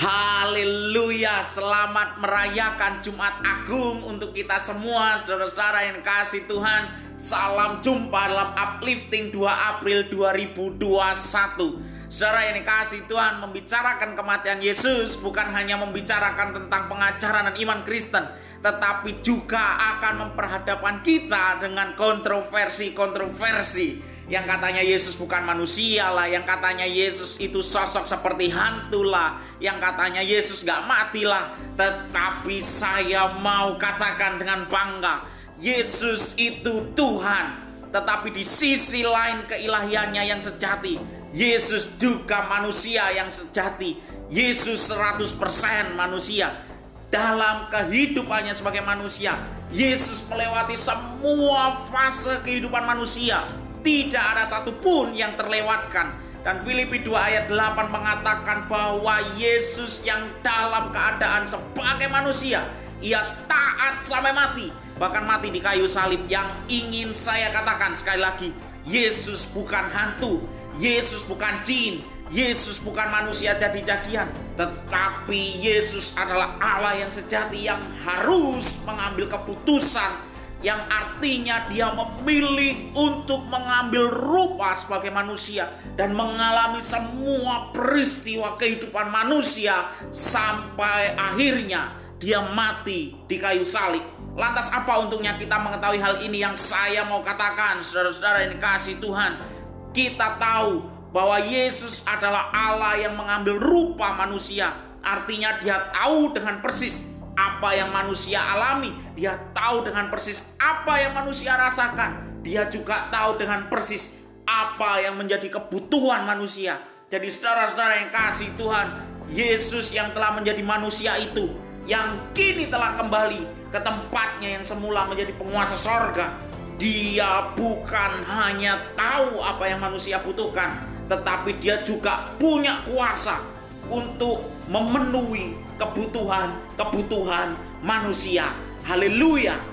Haleluya, selamat merayakan Jumat Agung untuk kita semua saudara-saudara yang kasih Tuhan. Salam jumpa dalam uplifting 2 April 2021. Saudara yang kasih Tuhan membicarakan kematian Yesus bukan hanya membicarakan tentang pengajaran dan iman Kristen, tetapi juga akan memperhadapkan kita dengan kontroversi-kontroversi yang katanya Yesus bukan manusia lah, yang katanya Yesus itu sosok seperti hantu lah, yang katanya Yesus gak mati lah. Tetapi saya mau katakan dengan bangga, Yesus itu Tuhan. Tetapi di sisi lain keilahiannya yang sejati, Yesus juga manusia yang sejati. Yesus 100% manusia. Dalam kehidupannya sebagai manusia, Yesus melewati semua fase kehidupan manusia tidak ada satupun yang terlewatkan. Dan Filipi 2 ayat 8 mengatakan bahwa Yesus yang dalam keadaan sebagai manusia, ia taat sampai mati, bahkan mati di kayu salib. Yang ingin saya katakan sekali lagi, Yesus bukan hantu, Yesus bukan jin, Yesus bukan manusia jadi-jadian, tetapi Yesus adalah Allah yang sejati yang harus mengambil keputusan yang artinya dia memilih untuk mengambil rupa sebagai manusia dan mengalami semua peristiwa kehidupan manusia sampai akhirnya dia mati di kayu salib. Lantas apa untungnya kita mengetahui hal ini yang saya mau katakan saudara-saudara ini kasih Tuhan. Kita tahu bahwa Yesus adalah Allah yang mengambil rupa manusia. Artinya dia tahu dengan persis apa yang manusia alami, dia tahu dengan persis apa yang manusia rasakan. Dia juga tahu dengan persis apa yang menjadi kebutuhan manusia. Jadi saudara-saudara yang kasih Tuhan, Yesus yang telah menjadi manusia itu, yang kini telah kembali ke tempatnya yang semula menjadi penguasa sorga. Dia bukan hanya tahu apa yang manusia butuhkan, tetapi dia juga punya kuasa untuk memenuhi kebutuhan-kebutuhan manusia. Haleluya.